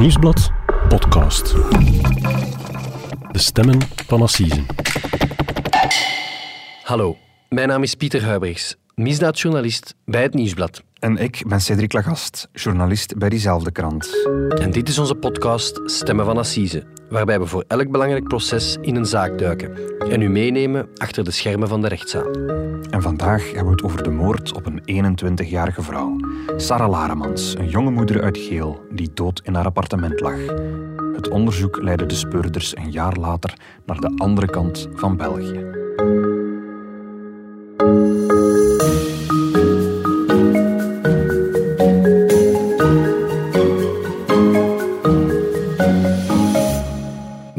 Nieuwsblad podcast. De stemmen van Assise. Hallo, mijn naam is Pieter Huibrechts, misdaadjournalist bij het Nieuwsblad. En ik ben Cedric Lagast, journalist bij diezelfde krant. En dit is onze podcast Stemmen van Assise, waarbij we voor elk belangrijk proces in een zaak duiken en u meenemen achter de schermen van de rechtszaal. En vandaag hebben we het over de moord op een 21-jarige vrouw. Sarah Laremans, een jonge moeder uit Geel, die dood in haar appartement lag. Het onderzoek leidde de speurders een jaar later naar de andere kant van België.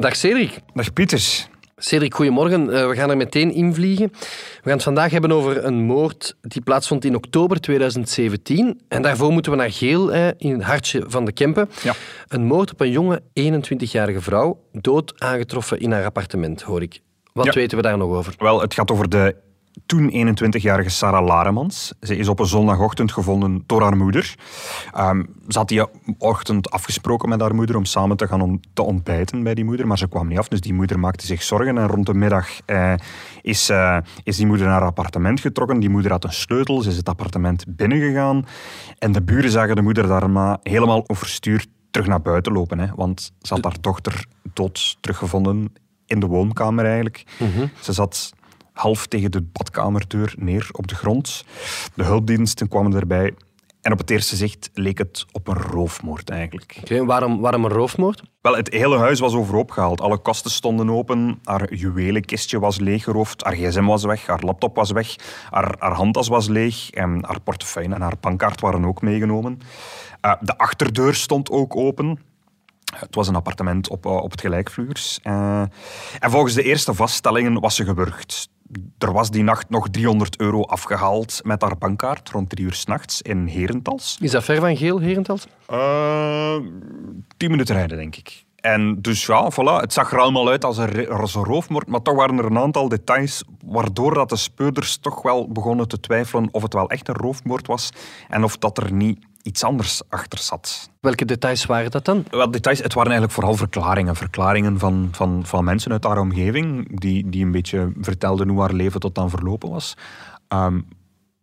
Dag Cedric. Dag Pieters. Cedric, goedemorgen. Eh, we gaan er meteen invliegen. We gaan het vandaag hebben over een moord die plaatsvond in oktober 2017. En daarvoor moeten we naar Geel, in het hartje van de Kempen. Ja. Een moord op een jonge 21-jarige vrouw, dood aangetroffen in haar appartement, hoor ik. Wat Ja. weten we daar nog over? Wel, het gaat over de toen 21-jarige Sarah Laremans. Ze is op een zondagochtend gevonden door haar moeder. Ehm, ze had die ochtend afgesproken met haar moeder om samen te gaan te ontbijten bij die moeder, maar ze kwam niet af, dus die moeder maakte zich zorgen. En rond de middag eh, is, eh, is die moeder naar haar appartement getrokken. Die moeder had een sleutel, ze is het appartement binnengegaan. En de buren zagen de moeder daarna helemaal overstuur terug naar buiten lopen, hè, want ze had haar dochter dood teruggevonden in de woonkamer eigenlijk. Ze zat half tegen de badkamerdeur neer op de grond. De hulpdiensten kwamen erbij. En op het eerste zicht leek het op een roofmoord eigenlijk. Waarom, waarom een roofmoord? Wel, het hele huis was overhoop gehaald. Alle kasten stonden open. Haar juwelenkistje was leeggeroofd. Haar gsm was weg. Haar laptop was weg. Haar, haar handtas was leeg. En haar portefeuille en haar bankkaart waren ook meegenomen. Eh, de achterdeur stond ook open. Het was een appartement op, eh, op het gelijkvloers. Eh, en volgens de eerste vaststellingen was ze gewurgd. Er was die nacht nog 300 euro afgehaald met haar bankkaart rond drie uur s'nachts in Herentals. Is dat ver van Geel, Herentals? Eh, tien minuten rijden, denk ik. En dus ja, voilà, het zag er allemaal uit als een, als een roofmoord, maar toch waren er een aantal details waardoor dat de speurders toch wel begonnen te twijfelen of het wel echt een roofmoord was en of dat er niet iets anders achter zat. Welke details waren dat dan? Wel, details, het waren eigenlijk vooral verklaringen. Verklaringen van, van, van mensen uit haar omgeving, die, die een beetje vertelden hoe haar leven tot dan verlopen was. Ehm,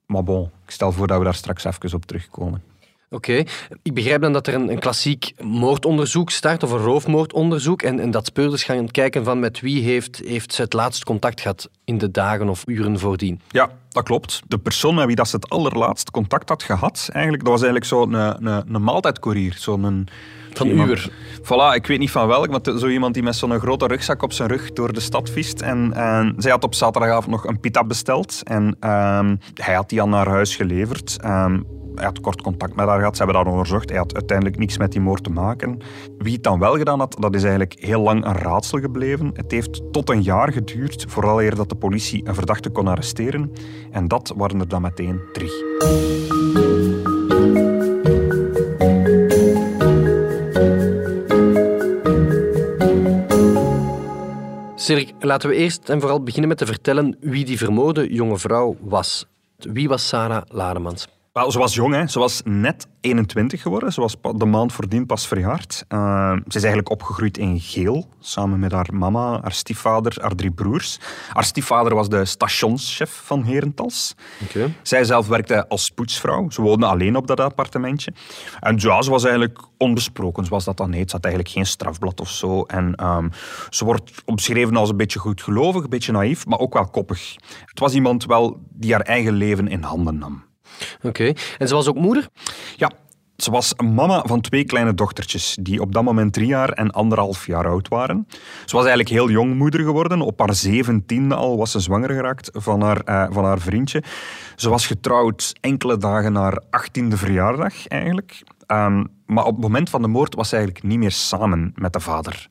maar bon, ik stel voor dat we daar straks even op terugkomen. Oké, ik begrijp dan dat er een, een klassiek moordonderzoek start, of een roofmoordonderzoek, en, en dat speurders gaan kijken van met wie heeft, heeft ze het laatst contact gehad in de dagen of uren voordien. Ja, dat klopt. De persoon met wie dat ze het allerlaatst contact had gehad, eigenlijk, dat was eigenlijk zo'n een, een, een maaltijdcourier. Zo'n een, Van iemand- uur. Voilà, ik weet niet van welk, maar zo iemand die met zo'n grote rugzak op zijn rug door de stad viest. En, en zij had op zaterdagavond nog een pita besteld en ehm, hij had die aan haar huis geleverd. Ehm, hij had kort contact met haar gehad, ze hebben dat onderzocht. Hij had uiteindelijk niks met die moord te maken. Wie het dan wel gedaan had, dat is eigenlijk heel lang een raadsel gebleven. Het heeft tot een jaar geduurd, vooral eer dat de politie een verdachte kon arresteren. En dat waren er dan meteen drie. Cedric, laten we eerst en vooral beginnen met te vertellen wie die vermoorde jonge vrouw was. Wie was Sarah Laremans? Wel, ze was jong, hè. ze was net 21 geworden. Ze was de maand voordien pas verjaard. Eh, ze is eigenlijk opgegroeid in Geel, samen met haar mama, haar stiefvader, haar drie broers. Haar stiefvader was de stationschef van Herentals. Oké. Zij zelf werkte als poetsvrouw. Ze woonde alleen op dat appartementje. En ja, ze was eigenlijk onbesproken, zoals dat dan heet. Ze had eigenlijk geen strafblad of zo. En ehm, ze wordt omschreven als een beetje goedgelovig, een beetje naïef, maar ook wel koppig. Het was iemand wel die haar eigen leven in handen nam. Oké. En ze was ook moeder? Ja, ze was mama van twee kleine dochtertjes, die op dat moment drie jaar en anderhalf jaar oud waren. Ze was eigenlijk heel jong moeder geworden. Op haar zeventiende al was ze zwanger geraakt van haar, eh, van haar vriendje. Ze was getrouwd enkele dagen na haar achttiende verjaardag eigenlijk. Ehm, maar op het moment van de moord was ze eigenlijk niet meer samen met de vader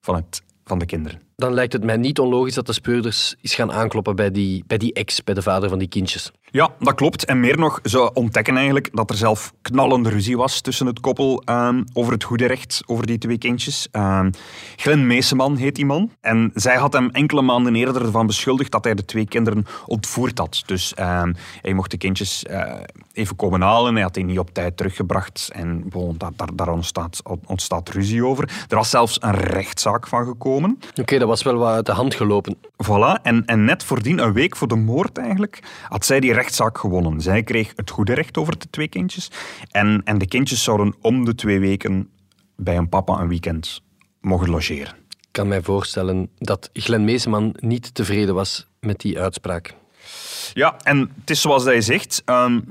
van, het, van de kinderen. Dan lijkt het mij niet onlogisch dat de speurders eens gaan aankloppen bij die, bij die ex, bij de vader van die kindjes. Ja, dat klopt. En meer nog, ze ontdekken eigenlijk dat er zelf knallende ruzie was tussen het koppel ehm, over het goede recht, over die twee kindjes. Um, Glenn Meeseman heet die man. En zij had hem enkele maanden eerder ervan beschuldigd dat hij de twee kinderen ontvoerd had. Dus ehm, hij mocht de kindjes uh, even komen halen. Hij had die niet op tijd teruggebracht. En bon, daar, daar, daar ontstaat, ontstaat, ruzie over. Er was zelfs een rechtszaak van gekomen. Oké, dat was wel wat uit de hand gelopen. Voilà. En, en net voordien, een week voor de moord eigenlijk, had zij die rechtszaak gewonnen. Zij kreeg het goede recht over de twee kindjes. En, en de kindjes zouden om de twee weken bij een papa een weekend mogen logeren. Ik kan mij voorstellen dat Glenn Meeseman niet tevreden was met die uitspraak. Ja, en het is zoals hij zegt. Um,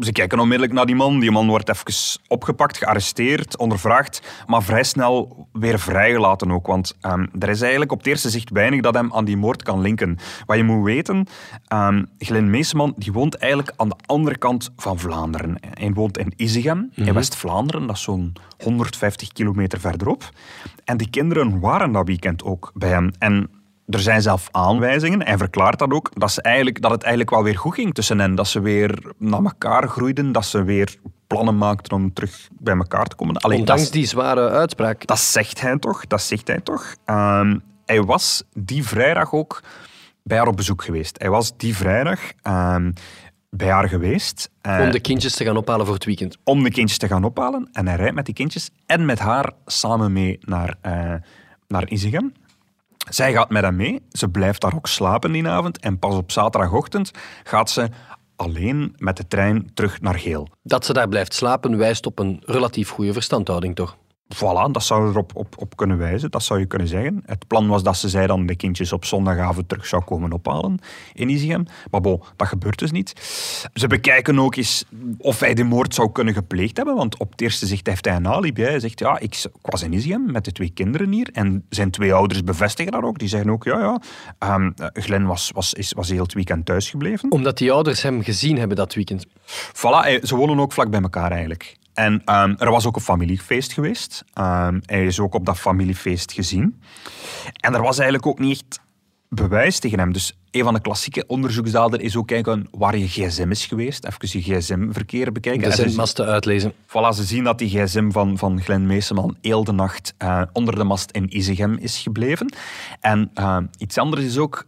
ze kijken onmiddellijk naar die man. Die man wordt even opgepakt, gearresteerd, ondervraagd, maar vrij snel weer vrijgelaten ook. Want um, er is eigenlijk op het eerste zicht weinig dat hem aan die moord kan linken. Wat je moet weten, um, Glenn Meesman die woont eigenlijk aan de andere kant van Vlaanderen. Hij woont in Izegem, in mhm. West-Vlaanderen, dat is zo'n 150 kilometer verderop. En die kinderen waren dat weekend ook bij hem. En er zijn zelf aanwijzingen, hij verklaart dat ook, dat, ze eigenlijk, dat het eigenlijk wel weer goed ging tussen hen. Dat ze weer naar elkaar groeiden, dat ze weer plannen maakten om terug bij elkaar te komen. Alleen, Ondanks die zware uitspraak. Dat zegt hij toch, dat zegt hij toch. Um, hij was die vrijdag ook bij haar op bezoek geweest. Hij was die vrijdag um, bij haar geweest. Uh, om de kindjes te gaan ophalen voor het weekend. Om de kindjes te gaan ophalen. En hij rijdt met die kindjes en met haar samen mee naar, uh, naar Izegem. Zij gaat met hem mee. Ze blijft daar ook slapen die avond. En pas op zaterdagochtend gaat ze alleen met de trein terug naar Geel. Dat ze daar blijft slapen wijst op een relatief goede verstandhouding, toch? Voilà, dat zou erop op, op kunnen wijzen, dat zou je kunnen zeggen. Het plan was dat ze zij dan de kindjes op zondagavond terug zou komen ophalen in Izegem. Maar bon, dat gebeurt dus niet. Ze bekijken ook eens of hij de moord zou kunnen gepleegd hebben, want op het eerste zicht heeft hij een alibi. Hij zegt, ja, ik, was in Izegem met de twee kinderen hier en zijn twee ouders bevestigen dat ook. Die zeggen ook, ja, ja, um, Glenn was, was, is, was heel het weekend thuisgebleven. Omdat die ouders hem gezien hebben dat weekend. Voilà, ze wonen ook vlak bij elkaar eigenlijk. En um, er was ook een familiefeest geweest. Um, hij is ook op dat familiefeest gezien. En er was eigenlijk ook niet echt bewijs tegen hem. Dus een van de klassieke onderzoeksdaden is ook kijken waar je gsm is geweest. Even je gsm-verkeer bekijken. De zendmasten uitlezen. Voilà, ze zien dat die gsm van, van Glenn Meeseman heel de nacht uh, onder de mast in Izegem is gebleven. En uh, iets anders is ook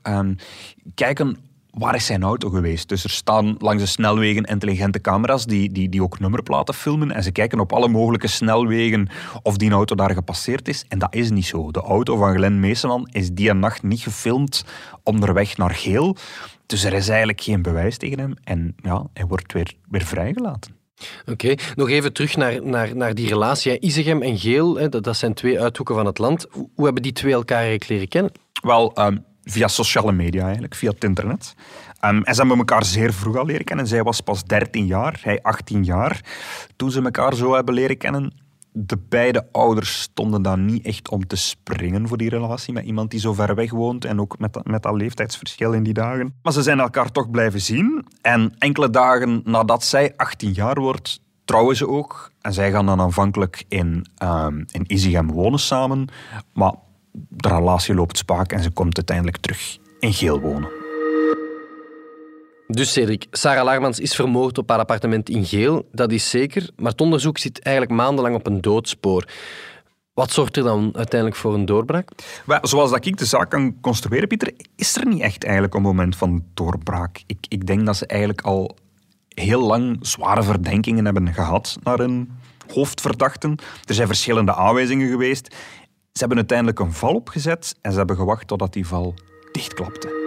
kijken waar is zijn auto geweest? Dus er staan langs de snelwegen intelligente camera's die, die, die ook nummerplaten filmen. En ze kijken op alle mogelijke snelwegen of die auto daar gepasseerd is. En dat is niet zo. De auto van Glenn Meeseman is die nacht niet gefilmd onderweg naar Geel. Dus er is eigenlijk geen bewijs tegen hem. En ja, hij wordt weer, weer vrijgelaten. Oké, nog even terug naar, naar, naar die relatie. Isegem en Geel, hè, dat, dat zijn twee uithoeken van het land. Hoe hebben die twee elkaar eigenlijk leren kennen? Wel, um, via sociale media eigenlijk, via het internet. Um, en ze hebben elkaar zeer vroeg al leren kennen. Zij was pas 13 jaar, hij 18 jaar. Toen ze elkaar zo hebben leren kennen, de beide ouders stonden dan niet echt om te springen voor die relatie met iemand die zo ver weg woont en ook met, met dat leeftijdsverschil in die dagen. Maar ze zijn elkaar toch blijven zien. En enkele dagen nadat zij 18 jaar wordt, trouwen ze ook. En zij gaan dan aanvankelijk in, um, in Izegem wonen samen. Maar de relatie loopt spaak en ze komt uiteindelijk terug in Geel wonen. Dus Cedric, Sarah Laarmans is vermoord op haar appartement in Geel, dat is zeker. Maar het onderzoek zit eigenlijk maandenlang op een doodspoor. Wat zorgt er dan uiteindelijk voor een doorbraak? zoals dat ik de zaak kan construeren, Pieter, is er niet echt eigenlijk een moment van doorbraak. Ik, ik denk dat ze eigenlijk al heel lang zware verdenkingen hebben gehad naar een hoofdverdachten. Er zijn verschillende aanwijzingen geweest. Ze hebben uiteindelijk een val opgezet en ze hebben gewacht totdat die val dichtklapte.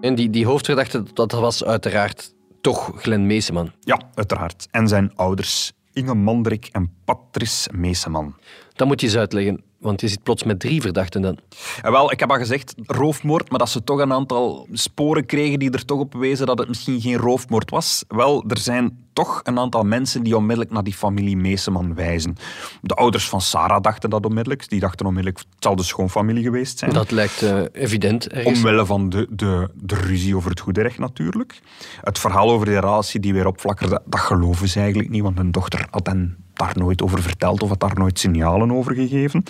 En die, die hoofdverdachte, dat was uiteraard toch Glenn Meeseman. Ja, uiteraard. En zijn ouders, Inge Mandrik en Patrice Meeseman. Dat moet je eens uitleggen. Want je zit plots met drie verdachten dan. Ja, wel, ik heb al gezegd roofmoord, maar dat ze toch een aantal sporen kregen die er toch op wezen dat het misschien geen roofmoord was. Wel, er zijn toch een aantal mensen die onmiddellijk naar die familie Meeseman wijzen. De ouders van Sarah dachten dat onmiddellijk. Die dachten onmiddellijk, het zal de schoonfamilie geweest zijn. Dat lijkt uh, evident. Ergens. Omwille van de, de, de ruzie over het goede recht natuurlijk. Het verhaal over de relatie die weer opflakkerde, dat geloven ze eigenlijk niet, want hun dochter had hen daar nooit over verteld of had daar nooit signalen over gegeven.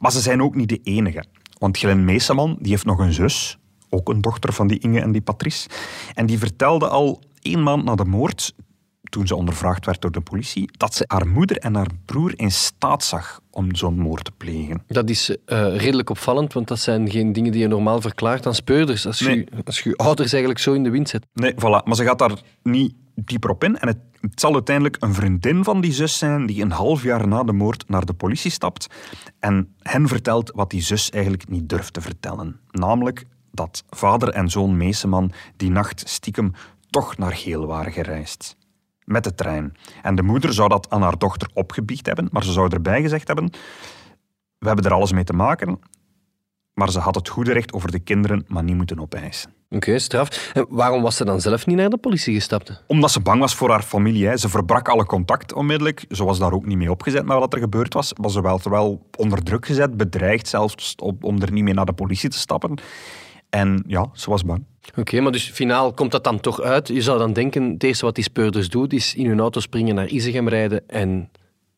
Maar ze zijn ook niet de enige. Want Glenn Meeseman die heeft nog een zus, ook een dochter van die Inge en die Patrice. En die vertelde al één maand na de moord, toen ze ondervraagd werd door de politie, dat ze haar moeder en haar broer in staat zag om zo'n moord te plegen. Dat is uh, redelijk opvallend, want dat zijn geen dingen die je normaal verklaart aan speurders. Als, Nee. je, als je ouders eigenlijk zo in de wind zet. Nee, voilà. Maar ze gaat daar niet dieper op in. En het, het zal uiteindelijk een vriendin van die zus zijn die een half jaar na de moord naar de politie stapt en hen vertelt wat die zus eigenlijk niet durft te vertellen. Namelijk dat vader en zoon Meeseman die nacht stiekem toch naar Geel waren gereisd. Met de trein. En de moeder zou dat aan haar dochter opgebiecht hebben, maar ze zou erbij gezegd hebben: We hebben er alles mee te maken, maar ze had het goede recht over de kinderen, maar niet moeten opeisen. Oké, straf. En waarom was ze dan zelf niet naar de politie gestapt? Omdat ze bang was voor haar familie. Hè. Ze verbrak alle contact onmiddellijk. Ze was daar ook niet mee opgezet met wat er gebeurd was. Maar ze wel onder druk gezet, bedreigd zelfs op- om er niet mee naar de politie te stappen. En ja, ze was bang. Oké, maar dus finaal komt dat dan toch uit. Je zou dan denken, het eerste wat die speurders doen, is in hun auto springen naar Isegem rijden en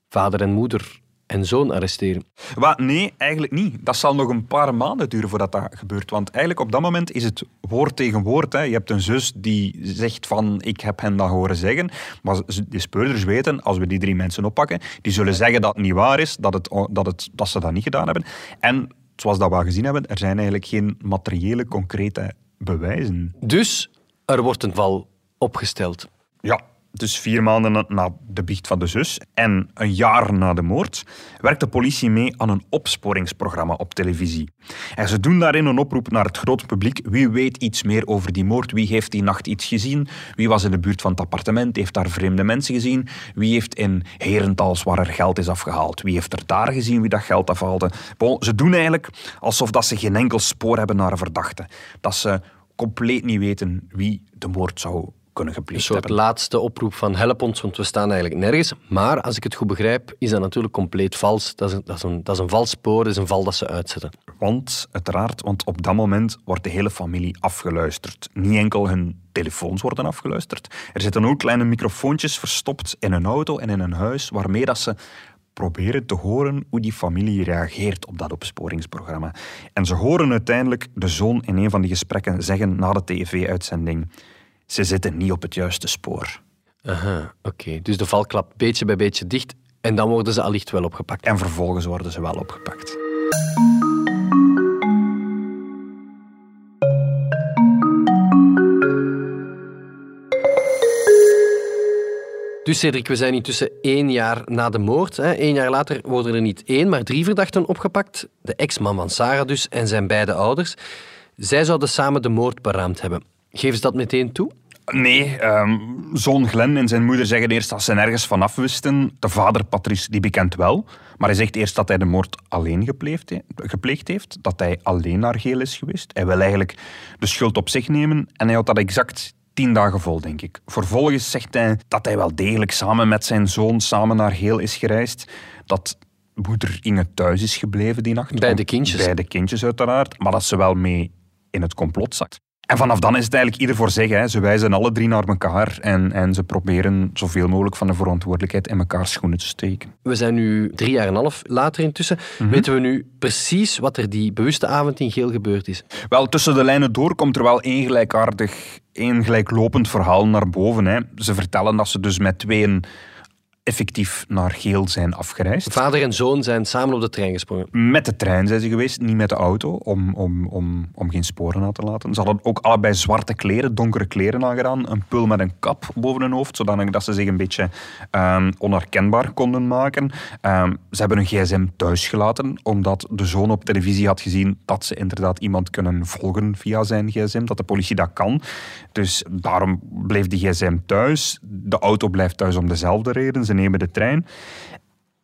vader en moeder en zoon arresteren. Wat, nee, eigenlijk niet. Dat zal nog een paar maanden duren voordat dat gebeurt. Want eigenlijk op dat moment is het woord tegen woord. Hè. Je hebt een zus die zegt van ik heb hen dat horen zeggen. Maar de speurders weten, als we die drie mensen oppakken, die zullen zeggen dat het niet waar is, dat, het, dat, het, dat ze dat niet gedaan hebben. En zoals dat we al gezien hebben, er zijn eigenlijk geen materiële, concrete bewijzen. Dus er wordt een val opgesteld. Ja, dus vier maanden na- de biecht van de zus en een jaar na de moord werkt de politie mee aan een opsporingsprogramma op televisie. En ze doen daarin een oproep naar het grote publiek. Wie weet iets meer over die moord? Wie heeft die nacht iets gezien? Wie was in de buurt van het appartement? Heeft daar vreemde mensen gezien? Wie heeft in Herentals waar er geld is afgehaald? Wie heeft er daar gezien wie dat geld afhaalde? Bon, ze doen eigenlijk alsof dat ze geen enkel spoor hebben naar een verdachte. Dat ze compleet niet weten wie de moord zou kunnen Een gepleegd soort hebben. laatste oproep van help ons, want we staan eigenlijk nergens. Maar als ik het goed begrijp, is dat natuurlijk compleet vals. Dat is een, dat is een, dat is een vals spoor, dat is een val dat ze uitzetten. Want, uiteraard, want op dat moment wordt de hele familie afgeluisterd. Niet enkel hun telefoons worden afgeluisterd. Er zitten ook kleine microfoontjes verstopt in een auto en in een huis, waarmee dat ze proberen te horen hoe die familie reageert op dat opsporingsprogramma. En ze horen uiteindelijk de zoon in een van die gesprekken zeggen na de tv-uitzending ze zitten niet op het juiste spoor. Aha, oké. Dus de val klapt beetje bij beetje dicht en dan worden ze allicht wel opgepakt. En vervolgens worden ze wel opgepakt. Dus Cedric, we zijn intussen één jaar na de moord. Hè. Eén jaar later worden er niet één, maar drie verdachten opgepakt. De ex-man van Sarah dus en zijn beide ouders. Zij zouden samen de moord beraamd hebben. Geven ze dat meteen toe? Nee, ehm, zoon Glenn en zijn moeder zeggen eerst dat ze nergens van afwisten. De vader, Patrice, die bekent wel. Maar hij zegt eerst dat hij de moord alleen gepleegd, he- gepleegd heeft. Dat hij alleen naar Geel is geweest. Hij wil eigenlijk de schuld op zich nemen. En hij houdt dat exact tien dagen vol, denk ik. Vervolgens zegt hij dat hij wel degelijk samen met zijn zoon samen naar Geel is gereisd. Dat moeder Inge thuis is gebleven die nacht. Bij de kindjes. Bij de kindjes, uiteraard. Maar dat ze wel mee in het complot zat. En vanaf dan is het eigenlijk ieder voor zich. Hè. Ze wijzen alle drie naar elkaar en, en ze proberen zoveel mogelijk van de verantwoordelijkheid in elkaar schoenen te steken. We zijn nu drie jaar en een half later intussen. Weten we nu precies wat er die bewuste avond in Geel gebeurd is? Wel, tussen de lijnen door komt er wel één gelijkaardig, één gelijklopend verhaal naar boven. Hè. Ze vertellen dat ze dus met tweeën effectief naar Geel zijn afgereisd. Vader en zoon zijn samen op de trein gesprongen. Met de trein zijn ze geweest, niet met de auto, om, om, om, om geen sporen na te laten. Ze hadden ook allebei zwarte kleren, donkere kleren aangedaan. Een pul met een kap boven hun hoofd, zodanig dat ze zich een beetje ehm, onherkenbaar konden maken. Ehm, ze hebben hun gsm thuis gelaten, omdat de zoon op televisie had gezien dat ze inderdaad iemand kunnen volgen via zijn gsm, dat de politie dat kan. Dus daarom bleef die gsm thuis. De auto blijft thuis om dezelfde reden. Ze nemen de trein.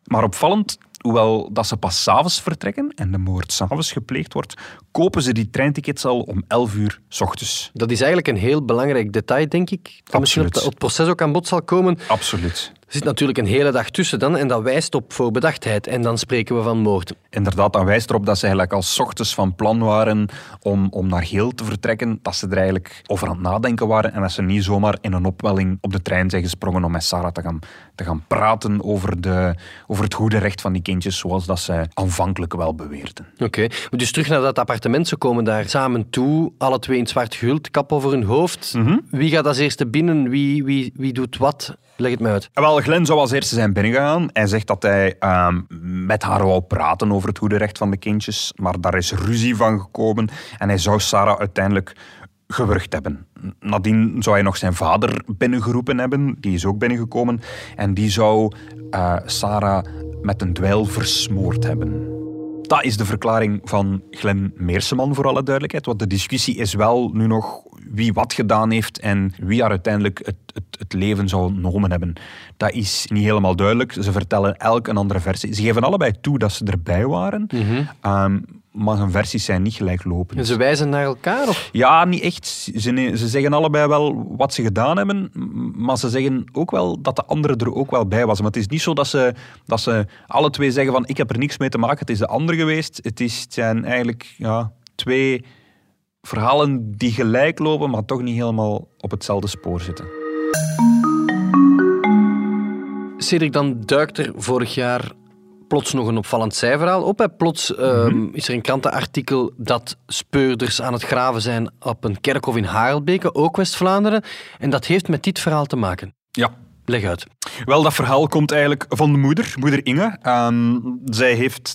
Maar opvallend, hoewel dat ze pas s'avonds vertrekken en de moord s'avonds gepleegd wordt, kopen ze die treintickets al om 11 uur s ochtends. Dat is eigenlijk een heel belangrijk detail, denk ik. Dat misschien op Absoluut. het proces ook aan bod zal komen. Absoluut. Er zit natuurlijk een hele dag tussen dan en dat wijst op voor bedachtheid. En dan spreken we van moord. Inderdaad, dan wijst erop dat ze eigenlijk al ochtends van plan waren om, om naar Geel te vertrekken. Dat ze er eigenlijk over aan het nadenken waren en dat ze niet zomaar in een opwelling op de trein zijn gesprongen om met Sarah te gaan, te gaan praten over, de, over het goede recht van die kindjes, zoals dat ze aanvankelijk wel beweerden. Oké, maar dus terug naar dat appartement. Ze komen daar samen toe, alle twee in zwart gehuld, kap over hun hoofd. Wie gaat als eerste binnen? Wie, wie, wie doet wat? Leg het me uit. Wel, Glenn zou als eerste zijn binnengegaan. Hij zegt dat hij ehm, met haar wou praten over het goede recht van de kindjes, maar daar is ruzie van gekomen en hij zou Sarah uiteindelijk gewurgd hebben. Nadien zou hij nog zijn vader binnengeroepen hebben, die is ook binnengekomen, en die zou eh, Sarah met een dweil versmoord hebben. Dat is de verklaring van Glenn Meerseman, voor alle duidelijkheid. Want de discussie is wel nu nog wie wat gedaan heeft en wie haar uiteindelijk het, het, het leven zou ontnomen hebben. Dat is niet helemaal duidelijk. Ze vertellen elk een andere versie. Ze geven allebei toe dat ze erbij waren, Ehm, maar hun versies zijn niet gelijklopend. En ze wijzen naar elkaar? Of? Ja, niet echt. Ze, ze zeggen allebei wel wat ze gedaan hebben, maar ze zeggen ook wel dat de andere er ook wel bij was. Maar het is niet zo dat ze, dat ze alle twee zeggen van ik heb er niks mee te maken, het is de andere geweest. Het, is, het zijn eigenlijk ja, twee verhalen die gelijk lopen, maar toch niet helemaal op hetzelfde spoor zitten. Cedric, dan duikt er vorig jaar plots nog een opvallend zijverhaal op. Hè. Plots ehm, is er een krantenartikel dat speurders aan het graven zijn op een kerkhof in Harelbeke, ook West-Vlaanderen. En dat heeft met dit verhaal te maken. Ja, Leg uit. Wel, dat verhaal komt eigenlijk van de moeder, moeder Inge. Ehm, zij heeft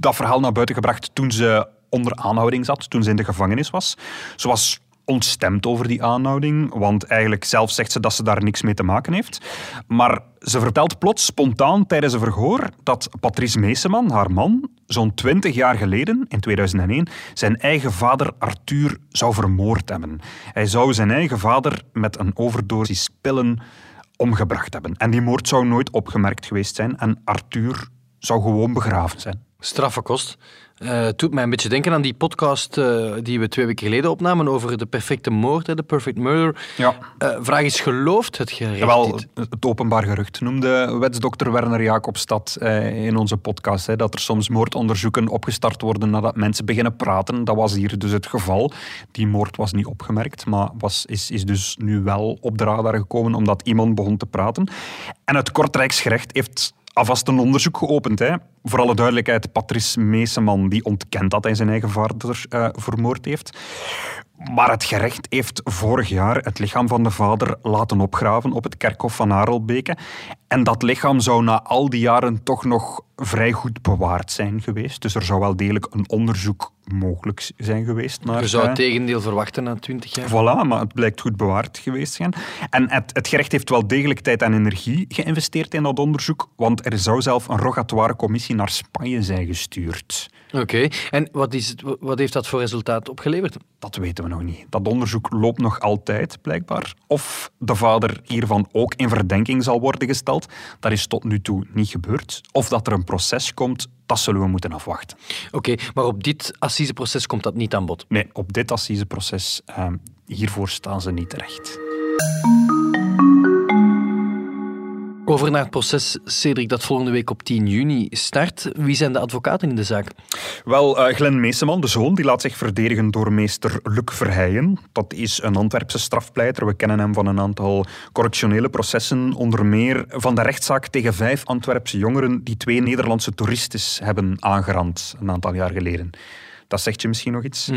dat verhaal naar buiten gebracht toen ze onder aanhouding zat, toen ze in de gevangenis was. Ze was ontstemd over die aanhouding, want eigenlijk zelf zegt ze dat ze daar niks mee te maken heeft. Maar ze vertelt plots spontaan tijdens een verhoor dat Patrice Meeseman, haar man, zo'n 20 jaar geleden, in 2001, zijn eigen vader Arthur zou vermoord hebben. Hij zou zijn eigen vader met een overdosis pillen omgebracht hebben. En die moord zou nooit opgemerkt geweest zijn en Arthur zou gewoon begraven zijn. Straffe kost. Eh, het doet mij een beetje denken aan die podcast eh, die we twee weken geleden opnamen over de perfecte moord, de perfect murder. Ja. Eh, vraag is, gelooft het gerecht Jawel, dit? het openbaar gerucht noemde wetsdokter Werner Jacobstad in onze podcast. Hè, dat er soms moordonderzoeken opgestart worden nadat mensen beginnen praten. Dat was hier dus het geval. Die moord was niet opgemerkt, maar was, is, is dus nu wel op de radar gekomen omdat iemand begon te praten. En het Kortrijksgerecht heeft alvast een onderzoek geopend. Hè. Voor alle duidelijkheid, Patrice Meeseman die ontkent dat hij zijn eigen vader eh, vermoord heeft. Maar het gerecht heeft vorig jaar het lichaam van de vader laten opgraven op het kerkhof van Harelbeke. En dat lichaam zou na al die jaren toch nog vrij goed bewaard zijn geweest. Dus er zou wel degelijk een onderzoek mogelijk zijn geweest. Naar, Je zou eh, het tegendeel verwachten na twintig jaar. Voilà, maar het blijkt goed bewaard geweest te zijn. En het, het gerecht heeft wel degelijk tijd en energie geïnvesteerd in dat onderzoek, want er zou zelf een rogatoire commissie naar Spanje zijn gestuurd. Oké, en wat, is het, wat heeft dat voor resultaat opgeleverd? Dat weten we nog niet. Dat onderzoek loopt nog altijd, blijkbaar. Of de vader hiervan ook in verdenking zal worden gesteld, dat is tot nu toe niet gebeurd. Of dat er een proces komt, dat zullen we moeten afwachten. Oké, maar op dit assiseproces komt dat niet aan bod. Nee, op dit assiseproces, eh, hiervoor staan ze niet terecht. Over naar het proces, Cedric, dat volgende week op 10 juni start. Wie zijn de advocaten in de zaak? Wel, eh, Glenn Meeseman, de zoon, die laat zich verdedigen door meester Luc Verheijen. Dat is een Antwerpse strafpleiter. We kennen hem van een aantal correctionele processen. Onder meer van de rechtszaak tegen vijf Antwerpse jongeren die twee Nederlandse toeristes hebben aangerand een aantal jaar geleden. Dat zegt je misschien nog iets.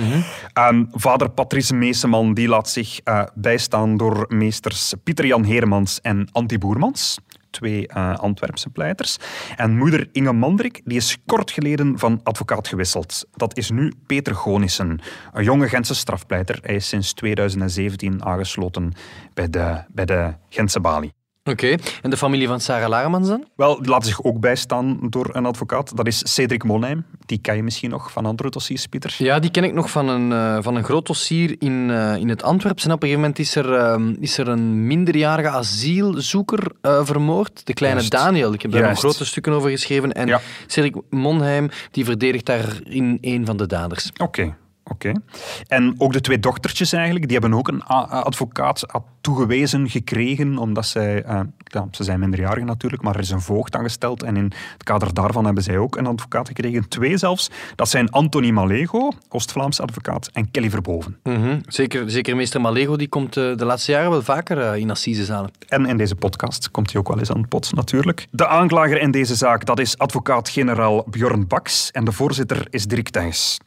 Ehm, vader Patrice Meeseman die laat zich eh, bijstaan door meesters Pieter-Jan Heremans en Antti Boermans. Twee eh, Antwerpse pleiters. En moeder Inge Mandrik die is kort geleden van advocaat gewisseld. Dat is nu Peter Gonissen, een jonge Gentse strafpleiter. Hij is sinds 2017 aangesloten bij de, bij de Gentse balie. Oké, en de familie van Sarah Laremans dan? Wel, die laat zich ook bijstaan door een advocaat. Dat is Cedric Monheim. Die ken je misschien nog van andere dossiers, Pieter. Ja, die ken ik nog van een, eh, van een groot dossier in, eh, in het Antwerps. En op een gegeven moment is er, eh, is er een minderjarige asielzoeker eh, vermoord. De kleine Juist. Daniel. Ik heb daar nog grote stukken over geschreven. En Ja. Cedric Monheim die verdedigt daarin een van de daders. Oké. Oké. En ook de twee dochtertjes eigenlijk, die hebben ook een advocaat toegewezen gekregen, omdat zij, eh, Ja, ze zijn minderjarig natuurlijk, maar er is een voogd aangesteld. En in het kader daarvan hebben zij ook een advocaat gekregen. Twee zelfs. Dat zijn Anthony Malego, Oost-Vlaams advocaat, en Kelly Verboven. Mhm. zeker, zeker meester Malego die komt eh, de laatste jaren wel vaker uh, in assisezalen. En in deze podcast komt hij ook wel eens aan het pot, natuurlijk. De aanklager in deze zaak, dat is advocaat-generaal Bjorn Baks. En de voorzitter is Dirk Thijs.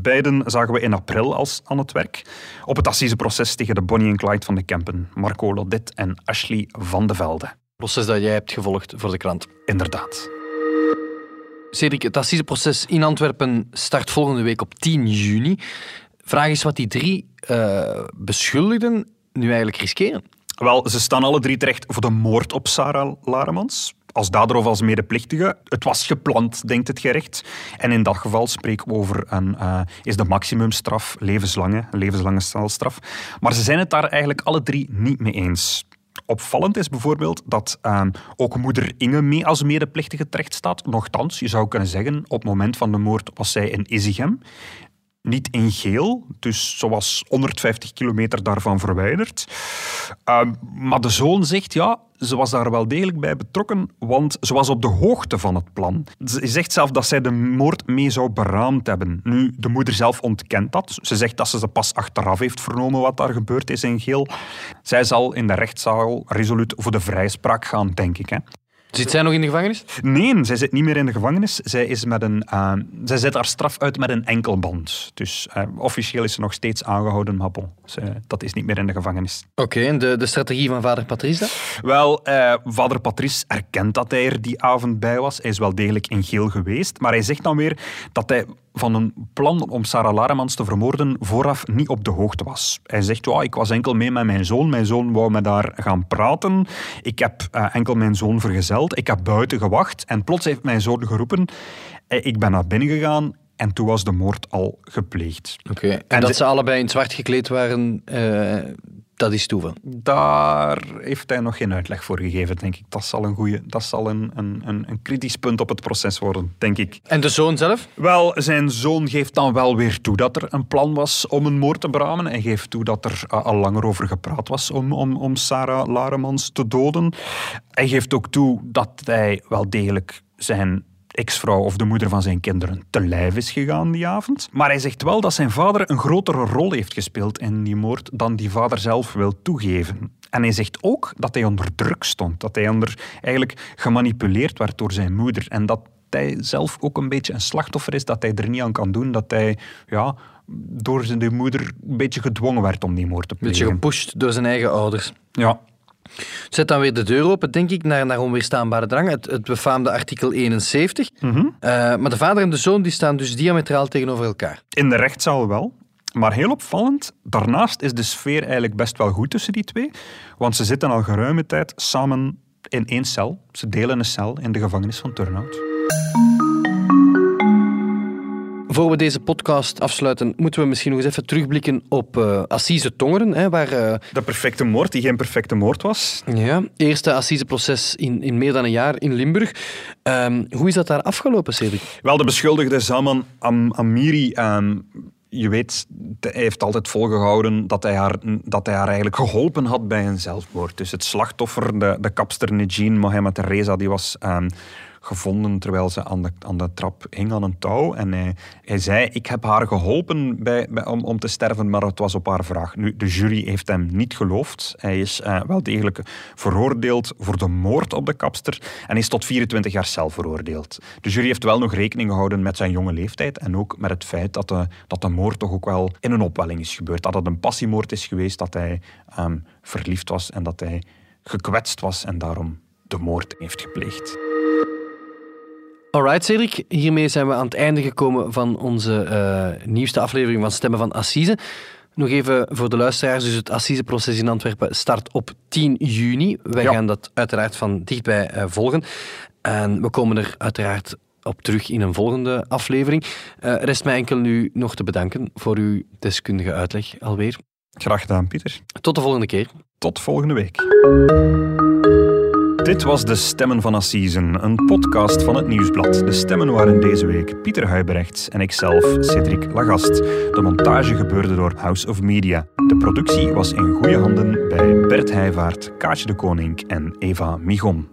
Beiden zagen we in april als aan het werk op het assiseproces tegen de Bonnie en Clyde van de Kempen, Marco Lodet en Ashley van de Velde. Proces dat jij hebt gevolgd voor de krant. Inderdaad. Cedric, het assiseproces in Antwerpen start volgende week op 10 juni. Vraag is wat die drie uh, beschuldigden nu eigenlijk riskeren. Wel, ze staan alle drie terecht voor de moord op Sarah Laremans als dader of als medeplichtige. Het was gepland, denkt het gerecht. En in dat geval spreken we over een, uh, is de maximumstraf levenslange, levenslange celstraf. Maar ze zijn het daar eigenlijk alle drie niet mee eens. Opvallend is bijvoorbeeld dat uh, ook moeder Inge mee als medeplichtige terecht staat. Nochtans, je zou kunnen zeggen, op het moment van de moord was zij in Isigem niet in geel, dus zoals 150 kilometer daarvan verwijderd. Uh, maar de zoon zegt, ja, ze was daar wel degelijk bij betrokken, want ze was op de hoogte van het plan. Ze zegt zelf dat zij de moord mee zou beraamd hebben. Nu, de moeder zelf ontkent dat. Ze zegt dat ze ze pas achteraf heeft vernomen wat daar gebeurd is in geel. Zij zal in de rechtszaal resoluut voor de vrijspraak gaan, denk ik. Hè. Zit zij nog in de gevangenis? Nee, zij zit niet meer in de gevangenis. Zij, is met een, uh, zij zet haar straf uit met een enkelband. Dus uh, officieel is ze nog steeds aangehouden, maar bon, ze, dat is niet meer in de gevangenis. Oké, okay, en de, de strategie van vader Patrice dan? Wel, uh, vader Patrice erkent dat hij er die avond bij was. Hij is wel degelijk in geel geweest, maar hij zegt dan weer dat hij van een plan om Sarah Laremans te vermoorden vooraf niet op de hoogte was. Hij zegt, oh, ik was enkel mee met mijn zoon. Mijn zoon wou met daar gaan praten. Ik heb uh, enkel mijn zoon vergezeld. Ik heb buiten gewacht. En plots heeft mijn zoon geroepen. Eh, ik ben naar binnen gegaan en toen was de moord al gepleegd. Oké, en, en, dat ze allebei in zwart gekleed waren, uh, dat is toeval. Daar heeft hij nog geen uitleg voor gegeven, denk ik. Dat zal een, goeie, dat zal een, een, een, kritisch punt op het proces worden, denk ik. En de zoon zelf? Wel, zijn zoon geeft dan wel weer toe dat er een plan was om een moord te beramen. En geeft toe dat er uh, al langer over gepraat was om, om, om Sarah Laremans te doden. Hij geeft ook toe dat hij wel degelijk zijn ex-vrouw of de moeder van zijn kinderen te lijf is gegaan die avond. Maar hij zegt wel dat zijn vader een grotere rol heeft gespeeld in die moord dan die vader zelf wil toegeven. En hij zegt ook dat hij onder druk stond, dat hij onder eigenlijk gemanipuleerd werd door zijn moeder en dat hij zelf ook een beetje een slachtoffer is, dat hij er niet aan kan doen, dat hij ja, door zijn moeder een beetje gedwongen werd om die moord te plegen. Een beetje gepusht door zijn eigen ouders. Ja, Zet dan weer de deur open, denk ik, naar, naar onweerstaanbare drang. Het, het befaamde artikel 71. Mm -hmm. uh, maar de vader en de zoon die staan dus diametraal tegenover elkaar. In de rechtszaal wel. Maar heel opvallend, daarnaast is de sfeer eigenlijk best wel goed tussen die twee. Want ze zitten al geruime tijd samen in één cel. Ze delen een cel in de gevangenis van Turnhout. Voor we deze podcast afsluiten, moeten we misschien nog eens even terugblikken op uh, Assise Tongeren. Hè, waar, uh... De perfecte moord, die geen perfecte moord was. Ja, eerste Assiseproces in, in meer dan een jaar in Limburg. Um, hoe is dat daar afgelopen, Cedric? Wel, de beschuldigde Zaman Am Amiri... Um, je weet, hij heeft altijd volgehouden dat hij, haar, dat hij haar eigenlijk geholpen had bij een zelfmoord. Dus het slachtoffer, de, de kapster Nejin Mohammed Reza, die was um, gevonden terwijl ze aan de, aan de trap hing aan een touw. En hij, zei, ik heb haar geholpen bij, om, om te sterven, maar het was op haar vraag. Nu, de jury heeft hem niet geloofd. Hij is uh, wel degelijk veroordeeld voor de moord op de kapster en is tot 24 jaar cel veroordeeld. De jury heeft wel nog rekening gehouden met zijn jonge leeftijd en ook met het feit dat de, dat de moord toch ook wel in een opwelling is gebeurd. Dat het een passiemoord is geweest, dat hij um, verliefd was en dat hij gekwetst was en daarom de moord heeft gepleegd. Alright, Cedric. Hiermee zijn we aan het einde gekomen van onze uh, nieuwste aflevering van Stemmen van Assise. Nog even voor de luisteraars. Dus het Assiseproces in Antwerpen start op 10 juni. Wij ja. gaan dat uiteraard van dichtbij uh, volgen. En we komen er uiteraard op terug in een volgende aflevering. Uh, rest mij enkel nu nog te bedanken voor uw deskundige uitleg alweer. Graag gedaan, Pieter. Tot de volgende keer. Tot volgende week. Dit was De Stemmen van Assisen, een podcast van het Nieuwsblad. De stemmen waren deze week Pieter Huibrechts en ikzelf, Cedric Lagast. De montage gebeurde door House of Media. De productie was in goede handen bij Bert Heijvaart, Kaatje de Koning en Eva Migon.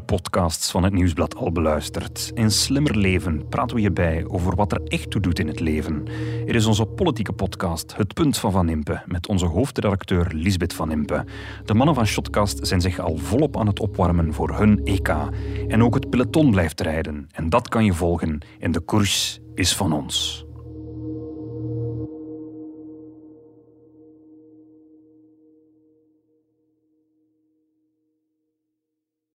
Podcasts van het Nieuwsblad al beluisterd? In Slimmer Leven praten we bij over wat er echt toe doet in het leven. Er is onze politieke podcast Het Punt van Van Impe met onze hoofdredacteur Lisbeth Van Impe. De mannen van Shotcast zijn zich al volop aan het opwarmen voor hun EK. En ook het peloton blijft rijden. En dat kan je volgen in De Koers is van ons.